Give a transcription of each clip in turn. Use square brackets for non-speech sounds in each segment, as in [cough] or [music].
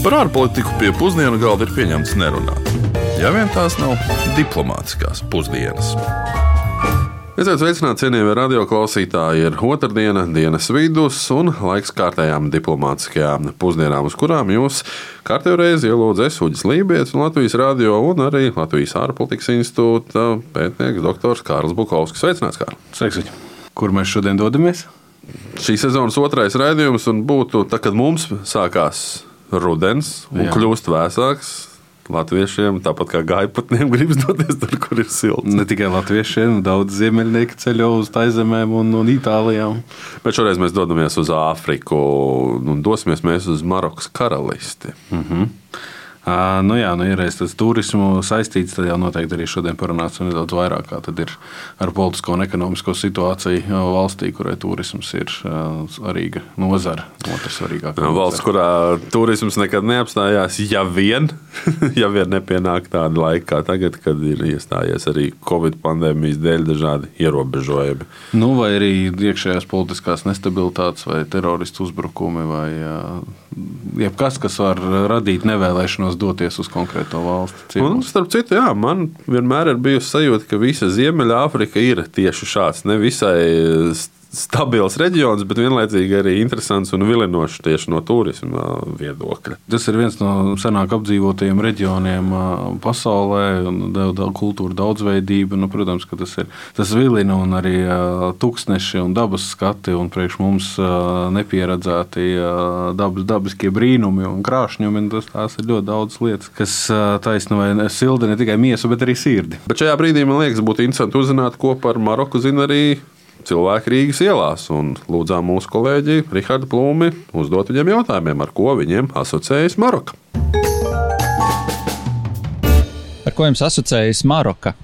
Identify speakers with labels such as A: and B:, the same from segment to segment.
A: Par ārpolitiku pie pusdienu galda ir pieņemts nerunāt. Ja vien tās nav diplomātiskās pusdienas. Esiet sveicināti, cienījamie radioklausītāji. Ir otrdiena, dienas vidus un laiks kārtējām diplomātiskajām pusdienām, uz kurām jūs kārtējo reizi ielūdzu es, Uģis Lībijams, Latvijas radio un arī Latvijas ārpolitikas institūta pētnieks dr. Kārls Bukovskis. Sveicināts, Kārl!
B: Sveiks! Kur mēs šodien dodamies?
A: Šī sezonas otrais raidījums, un būtu tā, kad mums sākās rudens un Jā. kļūst vēsāks. Latviešiem, tāpat kā gaiputniem, [laughs] gribas doties tur, kur ir silts.
B: Ne tikai latviešiem, daudz ziemeļnieki ceļo uz Taizemēm un, un Itālijām.
A: Bet šoreiz mēs dodamies uz Āfriku un dosimies uz Marokas karalisti.
B: Mm -hmm. Nu jā, nu, ja reiz tas turismu saistīts, tad jau noteikti arī šodien parunāsim nedaudz vairāk, kā tad ir ar politisko un ekonomisko situāciju valstī, kurai turisms ir svarīga nozara. Otrs svarīgākais.
A: Valsts, kurā turisms nekad neapstājās, ja vien, [laughs] ja vien nepienāk tāda laika kā tagad, kad ir iestājies arī Covid pandēmijas dēļ dažādi ierobežojumi.
B: Nu, vai arī iekšējās politiskās nestabilitātes vai teroristu uzbrukumi vai jebkas, kas var radīt nevēlēšanos doties uz konkrēto valsti.
A: Un, starp citu, jā, man vienmēr ir bijusi sajūta, ka visa Ziemeļāfrika ir tieši šāds nevisai stabils reģions, bet vienlaicīgi arī interesants un vilinošs tieši no turisma viedokļa.
B: Tas ir viens no senāk apdzīvotajiem reģioniem pasaulē, un kultūra daudzveidība. Nu, protams, ka tas ir tas vilina un arī tūkstneši un dabas skati un priekš mums nepieredzēti dabas, dabiskie brīnumi un krāšņumi. Un tas, tās ir ļoti daudz lietas, kas taisno vai silda ne tikai miesu, bet arī sirdi.
A: Bet šajā brīdī man liekas, būtu interesanti uzzināt, ko par Maroku zina arī cilvēki Rīgas ielās. Lūdzām mūsu kolēģi Rihardu Plūmi uzdot viņiem jautājumiem, ar ko viņiem asociējas Maroka.
C: Ar ko jums asociējas Maroka?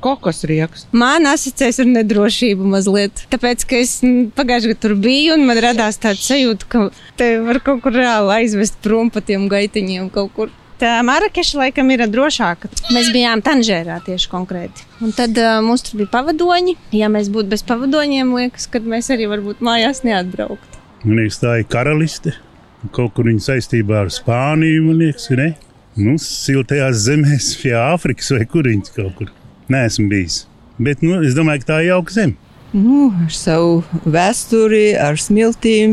D: Kokos rieks.
E: Man asociējas ar nedrošību mazliet. Tāpēc, ka es pagājušajā gadā tur biju, un man radās tāds sajūta, ka te var kaut kur reāli aizvest prom pa tiem gaitiņiem kaut kur. Tā Marakeša laikam ir drošāka. Mēs bijām Tanžērā tieši konkrēti. Un tad uh, mums tur bija pavadoņi. Ja mēs būtu bez pavadoņiem, liekas, ka mēs arī varbūt mājās neatbrauktu.
F: Man liekas, tā ir karaliste. Kaut kur viņa saistībā ar Spāniju, man liekas, ne? Nu, siltajās zemēs, pie Āfrikas vai kur viņas kaut kur. Nē, esmu bijis. Bet nu, es domāju, ka tā ir jauka zeme.
D: Nu, ar savu vēsturi, ar smiltīm,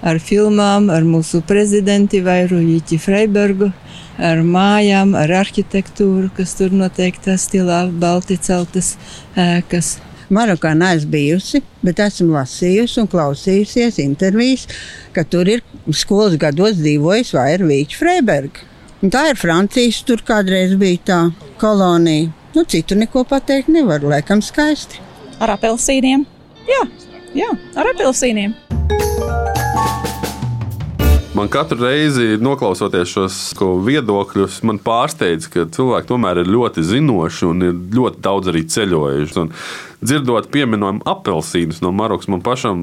D: ar filmām, ar mūsu prezidentu Vairu Jīķi Freibergu ar mājām, ar arhitektūru, kas tur noteiktā stilā, balti celtas ēkas.
G: Marokā neesmu bijusi, bet esmu lasījusi un klausījusies intervijas, ka tur ir skolas gados dzīvojis Vairvīķa Freiberga. Un tā ir Francijas, tur kādreiz bija tā kolonija. Nu, citu neko pateikt nevaru, laikam skaisti.
H: Ar apelsīniem? Jā, jā ar apelsīniem.
A: Man katru reizi, noklausoties šos viedokļus, man pārsteidz, ka cilvēki tomēr ir ļoti zinoši un ir ļoti daudz arī ceļojuši. Un dzirdot pieminojumu apelsīnus no Marokas, man pašam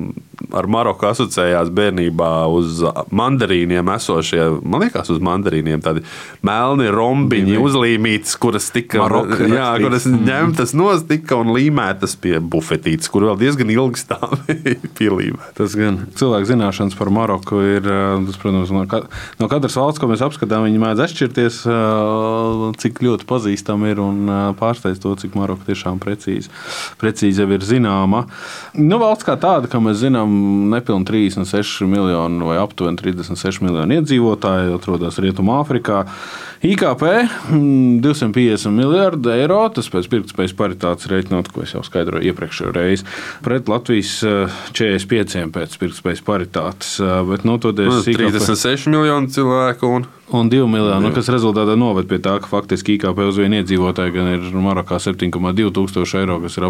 A: ar Maroku asociējās bērnībā uz mandarīniem esošie, man liekas, uz mandarīniem tādi melni rombiņi uzlīmītas, kuras tika
B: Maroka,
A: jā, kuras ņemtas nostika un līmētas pie bufetītes, kur vēl diezgan ilgi stāvēja [laughs] pielīmēt.
B: Tas gan cilvēku zināšanas par Maroku ir, tas, protams, no, ka, no katras valsts, ko mēs apskatām, viņi mēdz atšķirties, cik ļoti pazīstami ir un pārsteidz to, cik Maroka tiešām precīzi precīzi jau ir zināma. Nu, valsts kā tāda, ka mēs zinām, nepilnīgi 36 miljoni vai aptuveni 36 miljoni iedzīvotāji atrodas Rietumāfrikā. IKP 250 miljardi eiro, tas pēc pirktspējas paritātes reiķinot, ko es jau skaidroju iepriekšējo reizi, pret Latvijas 45 eh, pēc pirktspējas paritātes. Eh, bet,
A: nu, todies, IKP... 36 miljoni cilvēku un
B: un 2 miljoni, nu, kas rezultātā noved pie tā, ka faktiski IKP uz vienu iedzīvotāju gan ir Marokā 7,2 tūkstoši eiro, kas ir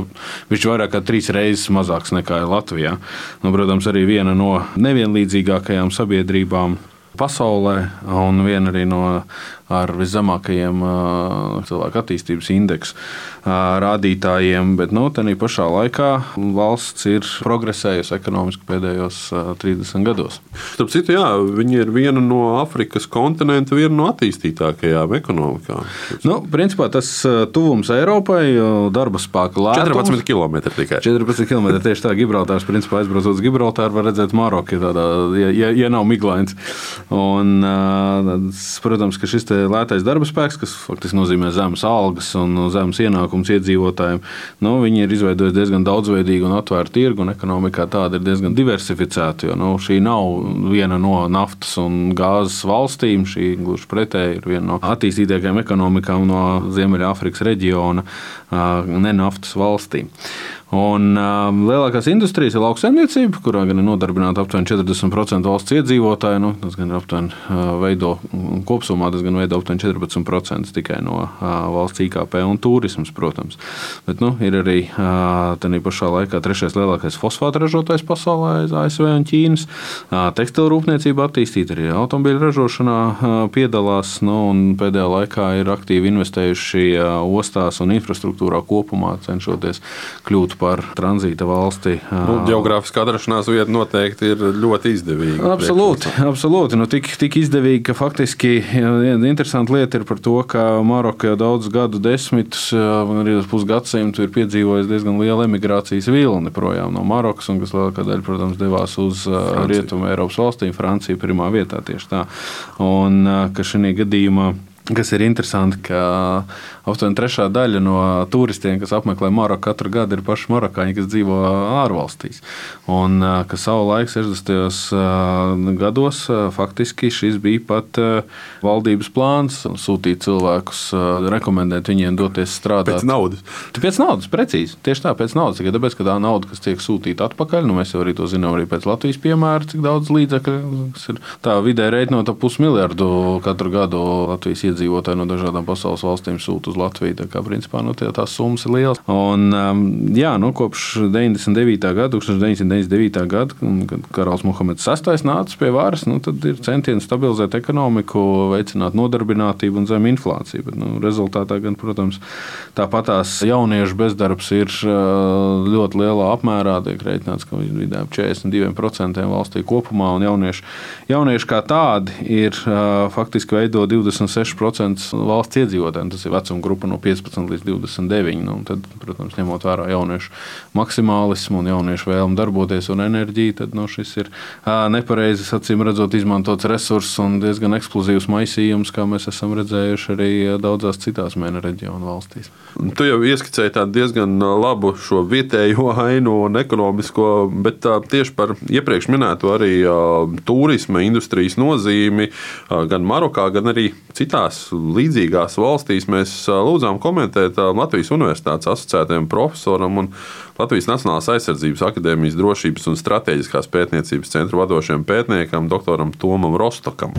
B: viņš vairāk kā trīs reizes mazāks nekā Latvijā. Nu, protams, arī viena no nevienlīdzīgākajām sabiedrībām pasaulē, un viena arī no ar viszemākajiem cilvēku attīstības indeksu rādītājiem, bet nu, tādā pašā laikā valsts ir progresējusi ekonomiski pēdējos 30 gados.
A: Starp citu, jā, viņi ir viena no Āfrikas kontinenta, viena no attīstītākajām ekonomikām.
B: Nu, principā tas tuvums Eiropai, darba spēka lētums.
A: 14 km tikai.
B: 14 km tieši tā, Gibraltārs, principā aizbraucot uz Gibraltāru, var redzēt Maroku, ja, ja, ja nav miglains. Un, protams, ka šis lētais darba spēks, kas faktiski nozīmē zemes algas un zemes ienākums iedzīvotājiem, nu, viņi ir izveidojuši diezgan daudzveidīgu un atvērtu tirgu, un ekonomikā tāda ir diezgan diversificēta. Jo nu, šī nav viena no naftas un gāzes valstīm, šī gluži pretēji ir viena no attīstītākajām ekonomikām no Ziemeļāfrikas reģiona, ne naftas valstīm. Un um, lielākās industrijas ir lauksaimniecība, kurā gan ir nodarbināta aptuveni 40% valsts iedzīvotāju. Nu, tas gan ir aptuveni uh, veido kopumā, tas gan veido aptuveni 14% tikai no valsts IKP un turisms, protams. Bet nu, ir arī tādā pašā laikā trešais lielākais fosfāta ražotājs pasaulē aiz ASV un Ķīnas. Tekstilu rūpniecība attīstīta arī automobīļu ražošanā piedalās, nu, un pēdējā laikā ir aktīvi investējuši ostās un infrastruktūrā kopumā, cenšoties kļūt par tranzīta valsti.
A: Nu, Geogrāfiskā atrašanās vieta noteikti ir ļoti izdevīga.
B: Absolūti, absolūti. Nu, tik, tik izdevīgi, ka faktiski interesanta lieta ir par to, ka Maroka jau daudz gadu desmitus, arī pusgadsimtu ir piedzīvojusi diezgan liela emigrācijas vilni projām no Marokas, un kas lielākā daļa, protams, devās uz Franciju. Rietumu Eiropas valstīm. Francija pirmā vietā tieši tā. Un ka šī gadījumā Kas ir interesanti, ka aptuveni trešā daļa no turistiem, kas apmeklē Maroku katru gadu, ir paši marokāņi, kas dzīvo ārvalstīs. Un ka savulaik, 60. gados, faktiski šis bija pat valdības plāns sūtīt cilvēkus, rekomendēt viņiem doties strādāt.
A: Pēc naudas.
B: Pēc naudas, precīzi. Tieši tā, pēc naudas. Tikai tāpēc, ka tā nauda, kas tiek sūtīta atpakaļ, nu mēs jau arī to zinām arī pēc Latvijas piemēra, cik daudz līdzekļu, kas ir tā vidē reiķinot ap pusmiljardu katru gadu Latvijas iedzīvotāju iedzīvotāji no dažādām pasaules valstīm sūta uz Latviju. Tā kā principā nu, tie, tās summas ir lielas. Un, um, jā, nu, kopš 99. gada, 1999. gada, kad karalis Muhameds VI nāca pie varas, nu, tad ir centieni stabilizēt ekonomiku, veicināt nodarbinātību un zemu inflāciju. Bet, nu, rezultātā, gan, protams, tāpatās jauniešu bezdarbs ir uh, ļoti lielā apmērā. Tiek rēķināts, ka vidēji 42% valstī kopumā un jaunieši, jaunieši kā tādi ir uh, faktiski veido 26% 10% valsts iedzīvotājiem. Tas ir vecuma grupa no 15 līdz 29. Nu, tad, protams, ņemot vērā jauniešu maksimālismu un jauniešu vēlmu darboties un enerģiju, tad nu, šis ir nepareizi, acīm redzot, izmantots resurss un diezgan eksplozīvs maisījums, kā mēs esam redzējuši arī daudzās citās mēneša reģionu valstīs.
A: Tu jau ieskicēji tādu diezgan labu šo vietējo ainu un ekonomisko, bet tieši par iepriekš minēto arī turisma industrijas nozīmi gan Marokā, gan arī citās līdzīgās valstīs. Mēs lūdzām komentēt Latvijas Universitātes asociētajam profesoram un Latvijas Nacionālās aizsardzības akadēmijas drošības un strateģiskās pētniecības centra vadošajam pētniekam, doktoram Tomam Rostokam.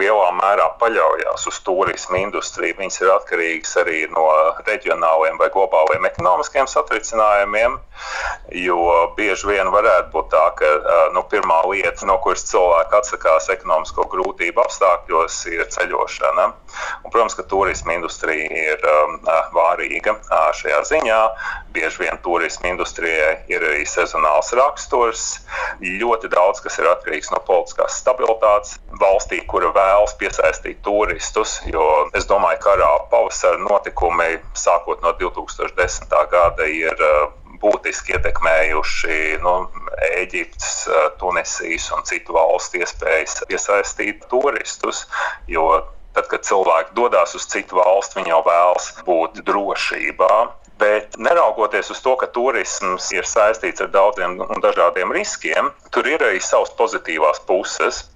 I: Lielā mērā paļaujas uz turismu industriju. Viņas ir atkarīgas arī no reģionāliem vai globāliem ekonomiskiem satricinājumiem. Jo bieži vien varētu būt tā, ka nu, pirmā lieta, no kuras cilvēki atsakās ekonomisko grūtību apstākļos, ir ceļošana. Un, protams, ka turisma industrija ir um, vārīga šajā ziņā. Bieži vien turisma industrijai ir arī sezonāls raksturs. Ļoti daudz kas ir atkarīgs no politiskās stabilitātes valstī, kura vēlas piesaistīt turistus. Jo es domāju, ka arā pavasara notikumi sākot no 2010. gada ir būtiski ietekmējuši nu, Eģiptes, Tunisijas un citu valstu iespējas piesaistīt turistus. Tad, kad cilvēki dodas uz citu valstu, viņi jau vēlas būt drošībā. Bet neraugoties uz to, ka turisms ir saistīts ar daudziem un dažādiem riskiem, tur ir arī savas pozitīvās puses.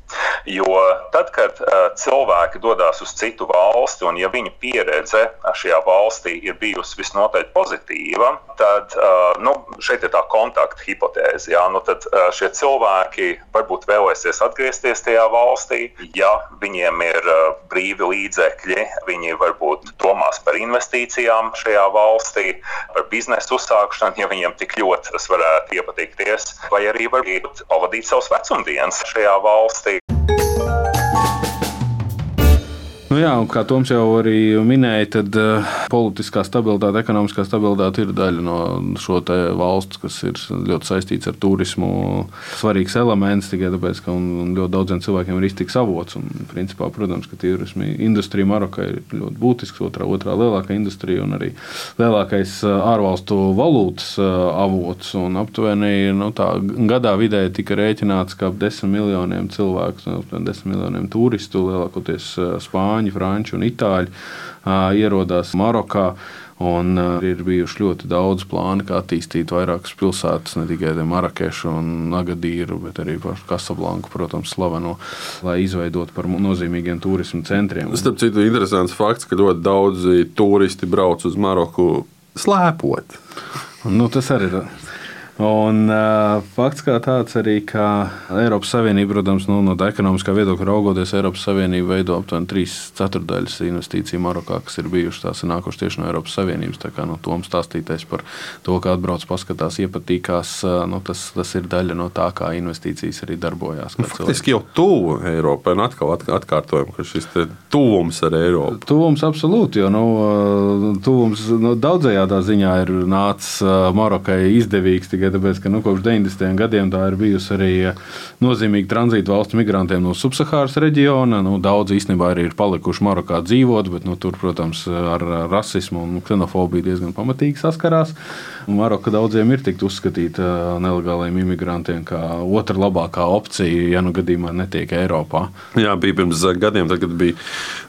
I: Jo tad, kad uh, cilvēki dodas uz citu valsti, un ja viņa pieredze šajā valstī ir bijusi visnotaļ pozitīva, tad uh, nu, šeit ir tā kontakta hipotēze. Jā, nu, tad uh, šie cilvēki varbūt vēlēsies atgriezties tajā valstī, ja viņiem ir uh, brīvi līdzekļi, viņi varbūt domās par investīcijām šajā valstī, par biznesu uzsākšanu, ja viņiem tik ļoti tas varētu iepatikties, vai arī varbūt pavadīt savus vecumdienas šajā valstī.
B: Nu jā, kā Toms jau arī minēja, tad uh, politiskā stabilitāte, ekonomiskā stabilitāte ir daļa no šo valstu, kas ir ļoti saistīts ar turismu. Svarīgs elements tikai tāpēc, ka ļoti daudziem cilvēkiem ir iztiks avots. Un, principā, protams, ka turisma industrija Marokā ir ļoti būtisks, otrā, otrā lielākā industrija un arī lielākais eh, ārvalstu valūtas uh, avots. Un aptuveni nu, tā, gadā vidēji tika rēķināts, ka ap 10 miljoniem cilvēku, nu, 10 miljoniem turistu, lielākoties Spāņu spāņi, franči un itāļi ierodās Marokā. Un ir bijuši ļoti daudz plānu, kā attīstīt vairākas pilsētas, ne tikai Marakešu un Agadīru, bet arī Kasablanku, protams, slaveno, lai izveidotu par nozīmīgiem turismu centriem.
A: Starp citu, interesants fakts, ka ļoti daudzi turisti brauc uz Maroku slēpot.
B: Nu, tas arī ir. Un, uh, fakts kā tāds arī, ka Eiropas Savienība, protams, nu, no tā ekonomiskā viedokļa raugoties, Eiropas Savienība veido aptuveni 3 ceturdaļas investīciju Marokā, kas ir bijušas tās nākušas tieši no Eiropas Savienības. Tā kā no Tom stāstītais par to, kā atbrauc, paskatās, iepatīkās, nu, tas, tas ir daļa no tā, kā investīcijas arī darbojās.
A: Nu, faktiski jau tuvu Eiropai, un atkal atkārtojam, ka šis tuvums ar Eiropu.
B: Tuvums absolūti, jo nu, tuvums nu, daudzējādā ziņā ir nācis Marokai izdevīgs tikai tāpēc, ka nu, kopš 90. gadiem tā ir bijusi arī nozīmīga tranzīta valstu migrantiem no subsahāras reģiona. Nu, daudz īstenībā arī ir palikuši Marokā dzīvot, bet nu, tur, protams, ar rasismu un ksenofobiju diezgan pamatīgi saskarās. Maroka daudziem ir tikt uzskatīta nelegāliem imigrantiem kā otra labākā opcija, ja nu gadījumā netiek Eiropā.
A: Jā, bija pirms gadiem, tad, kad bija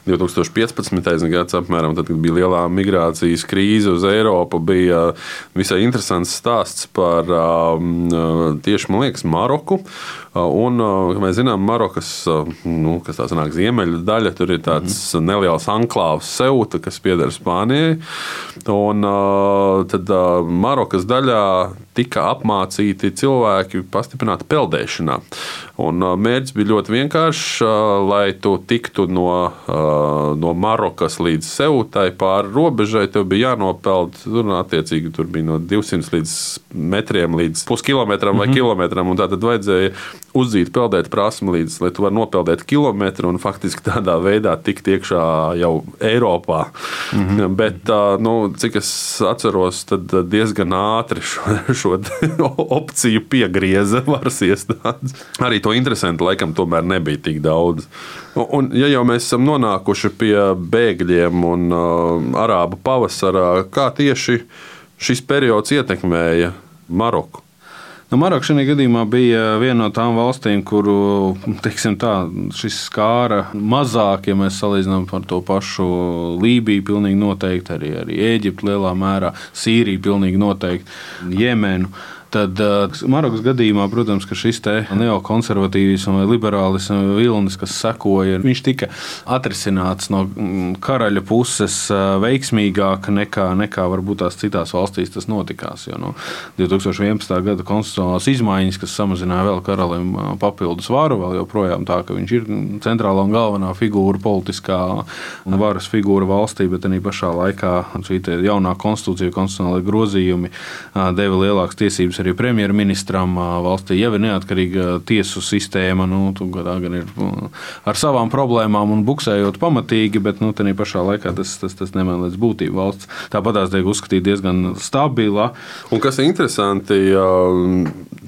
A: 2015. gads, apmēram, tad, kad bija lielā migrācijas krīze uz Eiropu, bija visai interesants stāsts par um, tieši, man liekas, Maroku. Un, kā mēs zinām, Marokas nu, sanāk, ziemeļu daļa tur ir tāds mm -hmm. neliels anklāvs Seuta, kas pieder Spānijai. Un, tad Marokas daļā tika apmācīti cilvēki pastiprināti peldēšanā. Un mērķis bija ļoti vienkāršs, lai tu tiktu no, no Marokas līdz Seutai pāri robežai. Tev bija jānopeld, tur, attiecīgi, tur bija no 200 līdz metriem līdz puskilometram mm -hmm. vai mhm. kilometram. Tā tad vajadzēja uzzīt peldēt prasmi līdz, lai tu varētu nopeldēt kilometru un faktiski tādā veidā tikt iekšā jau Eiropā. Mm -hmm. Bet, nu, cik es atceros, tad diezgan ātri šo, [laughs] šo opciju piegrieza varas iestādes. Arī to interesantu laikam tomēr nebija tik daudz. Un, ja jau mēs esam nonākuši pie bēgļiem un uh, arābu pavasara, kā tieši šis periods ietekmēja Maroku?
B: Nu, Maroka šajā gadījumā bija viena no tām valstīm, kuru tā, šis skāra mazāk, ja mēs salīdzinām ar to pašu Lībiju, pilnīgi noteikti arī, arī Eģiptu lielā mērā, Sīriju pilnīgi noteikti, Jemenu. Tad uh, Marokas gadījumā, protams, ka šis neokonservatīvisms vai liberālisms vilnis, kas sekoja, viņš tika atrisināts no mm, karaļa puses uh, veiksmīgāk nekā, nekā varbūt tās citās valstīs tas notikās. Jo no nu, 2011. gada konstitucionālās izmaiņas, kas samazināja vēl karalim uh, papildus varu, vēl joprojām tā, ka viņš ir centrālā un galvenā figūra, politiskā un varas figūra valstī, bet arī pašā laikā šī jaunā konstitūcija, konstitucionālajie grozījumi deva lielākas tiesības arī premjerministram. Valstī jau ir neatkarīga tiesu sistēma, nu, gan ir ar savām problēmām un buksējot pamatīgi, bet nu, tādā pašā laikā tas, tas, tas nemaina līdz būtību valsts. Tāpat tās tiek uzskatīta diezgan stabila.
A: Un kas ir interesanti,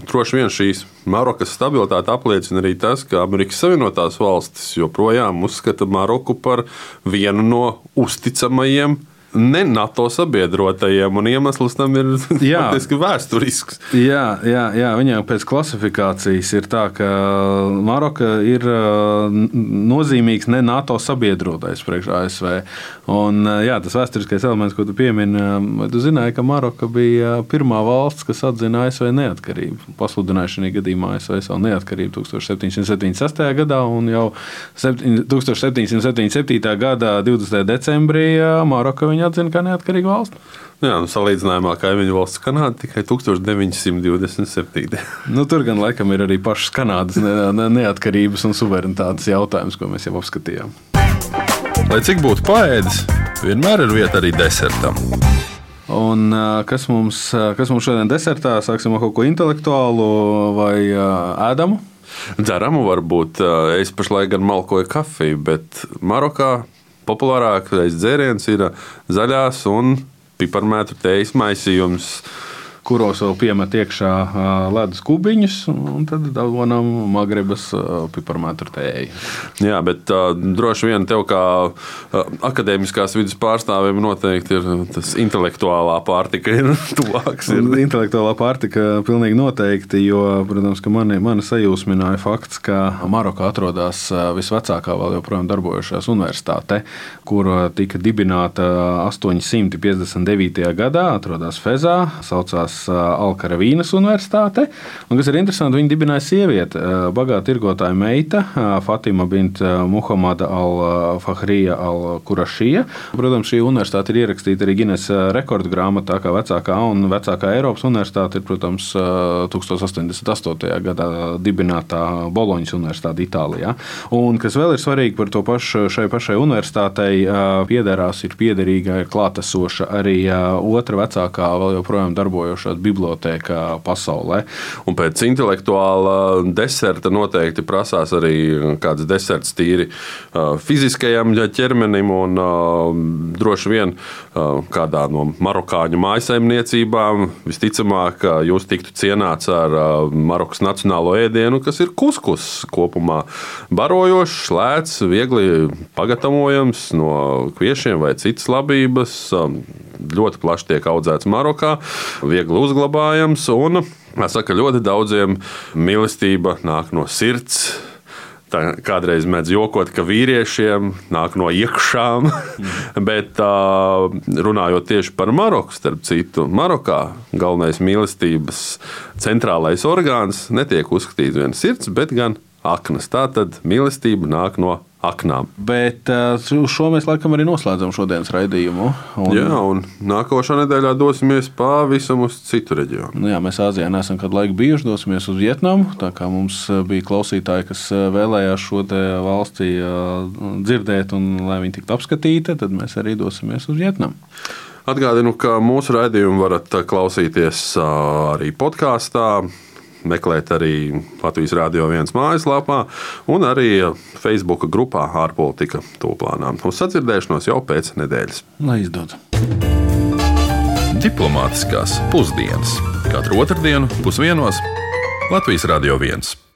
A: droši vien šīs Marokas stabilitāte apliecina arī tas, ka Amerikas Savienotās valstis joprojām uzskata Maroku par vienu no uzticamajiem ne NATO sabiedrotajiem, un iemesls tam ir [laughs] faktiski vēsturisks.
B: Jā, jā, jā, viņiem pēc klasifikācijas ir tā, ka Maroka ir uh, nozīmīgs ne NATO sabiedrotais priekš ASV. Un, uh, jā, tas vēsturiskais elements, ko tu piemini, vai tu zināji, ka Maroka bija pirmā valsts, kas atzina ASV neatkarību. Pasludināja šajā gadījumā ASV savu neatkarību 1776. gadā, un jau septiņ- 1777. gada 20. decembrī uh, Maroka viņa atzina kā neatkarīgu valsti.
A: Jā, nu, salīdzinājumā kaimiņu valsts Kanāda tikai 1927. [laughs]
B: Nu, tur gan laikam ir arī pašas Kanādas ne- ne- neatkarības un suverenitātes jautājums, ko mēs jau apskatījām.
A: Lai cik būtu paēdis, vienmēr ir vieta arī desertam.
B: Un, kas, mums, kas mums šodien desertā? Sāksim ar kaut ko intelektuālu vai ēdamu.
A: Dzeramu varbūt es pašlaik gan malkoju kafiju, bet Marokā populārākais dzēriens ir zaļās un piparmētru teijas maisījums.
B: Kuros vēl piemet iekšā ledus kubiņus, un tad dabūjām magrebas piparmētru tēju.
A: Jā, bet uh, droši vien tev, kā uh, akadēmiskās vidas pārstāvim, noteikti ir tas intelektuālā pārtika, ir [laughs] tuvāks. Ir.
B: Intelektuālā pārtika pilnīgi noteikti, jo, protams, ka mani, mani sajūsmināja fakts, ka Marokā atrodas visvecākā vēl joprojām darbojošās universitāte, kur tika dibināta 859. gadā, atrodas Fezā, saucās Alkaravīnas universitāte. Un, kas ir interesanti, viņi dibināja sievieti, ā, bagāta tirgotāja meita, Fatima Bint Muhamada al-Fahrija al-Kurašija. Protams, šī universitāte ir ierakstīta arī Guinness rekordu grāmatā, kā vecākā un vecākā Eiropas universitāte ir, protams, 1088. gadā dibinātā Boloņas universitāte Itālijā. Un kas vēl ir svarīgi par to pašu šai pašai universitātei, piederās, ir piederīga, ir klātesoša arī otra vecākā, vēl joprojām darbojošās bibliotēka pasaulē.
A: Un pēc intelektuāla deserta noteikti prasās arī kāds deserts tīri fiziskajam ķermenim. Un, droši vien kādā no marokāņu mājsaimniecībām visticamāk jūs tiktu cienāts ar Marokas nacionālo ēdienu, kas ir kuskus. Kopumā barojošs, lēts, viegli pagatavojams no kviešiem vai citas labības. Ļoti plaši tiek audzēts Marokā, viegli uzglabājams. Un, saka, ļoti daudziem mīlestība nāk no sirds. Tā kādreiz mēdz jokot, ka vīriešiem nāk no iekšām, [laughs] bet uh, runājot tieši par Maroku, starp citu, Marokā galvenais mīlestības centrālais orgāns netiek uzskatīts viens sirds, bet gan aknas. Tā tad mīlestība nāk no aknām.
B: Bet ā, uz šo mēs laikam arī noslēdzam šodienas raidījumu. Un,
A: Jā, un nākošā nedēļā dosimies pavisam uz citu reģionu.
B: Nu jā, mēs Āzijā neesam kādu laiku bijuši, dosimies uz Vietnamu. Tā kā mums ā, bija klausītāji, kas ā, vēlējās šo valsti dzirdēt, un lai viņi tiktu apskatīti, tad mēs arī dosimies uz Vietnamu.
A: Atgādinu, ka mūsu raidījumu varat klausīties arī podkāstā. Meklēt arī Latvijas Rādio 1 mājaslapā un arī Facebook grupā ārpolitika tūplānā. Uz sadzirdēšanos jau pēc nedēļas.
B: Lai izdodas!
A: Diplomātiskās pusdienas katru otrdienu pusdienos Latvijas Rādio 1.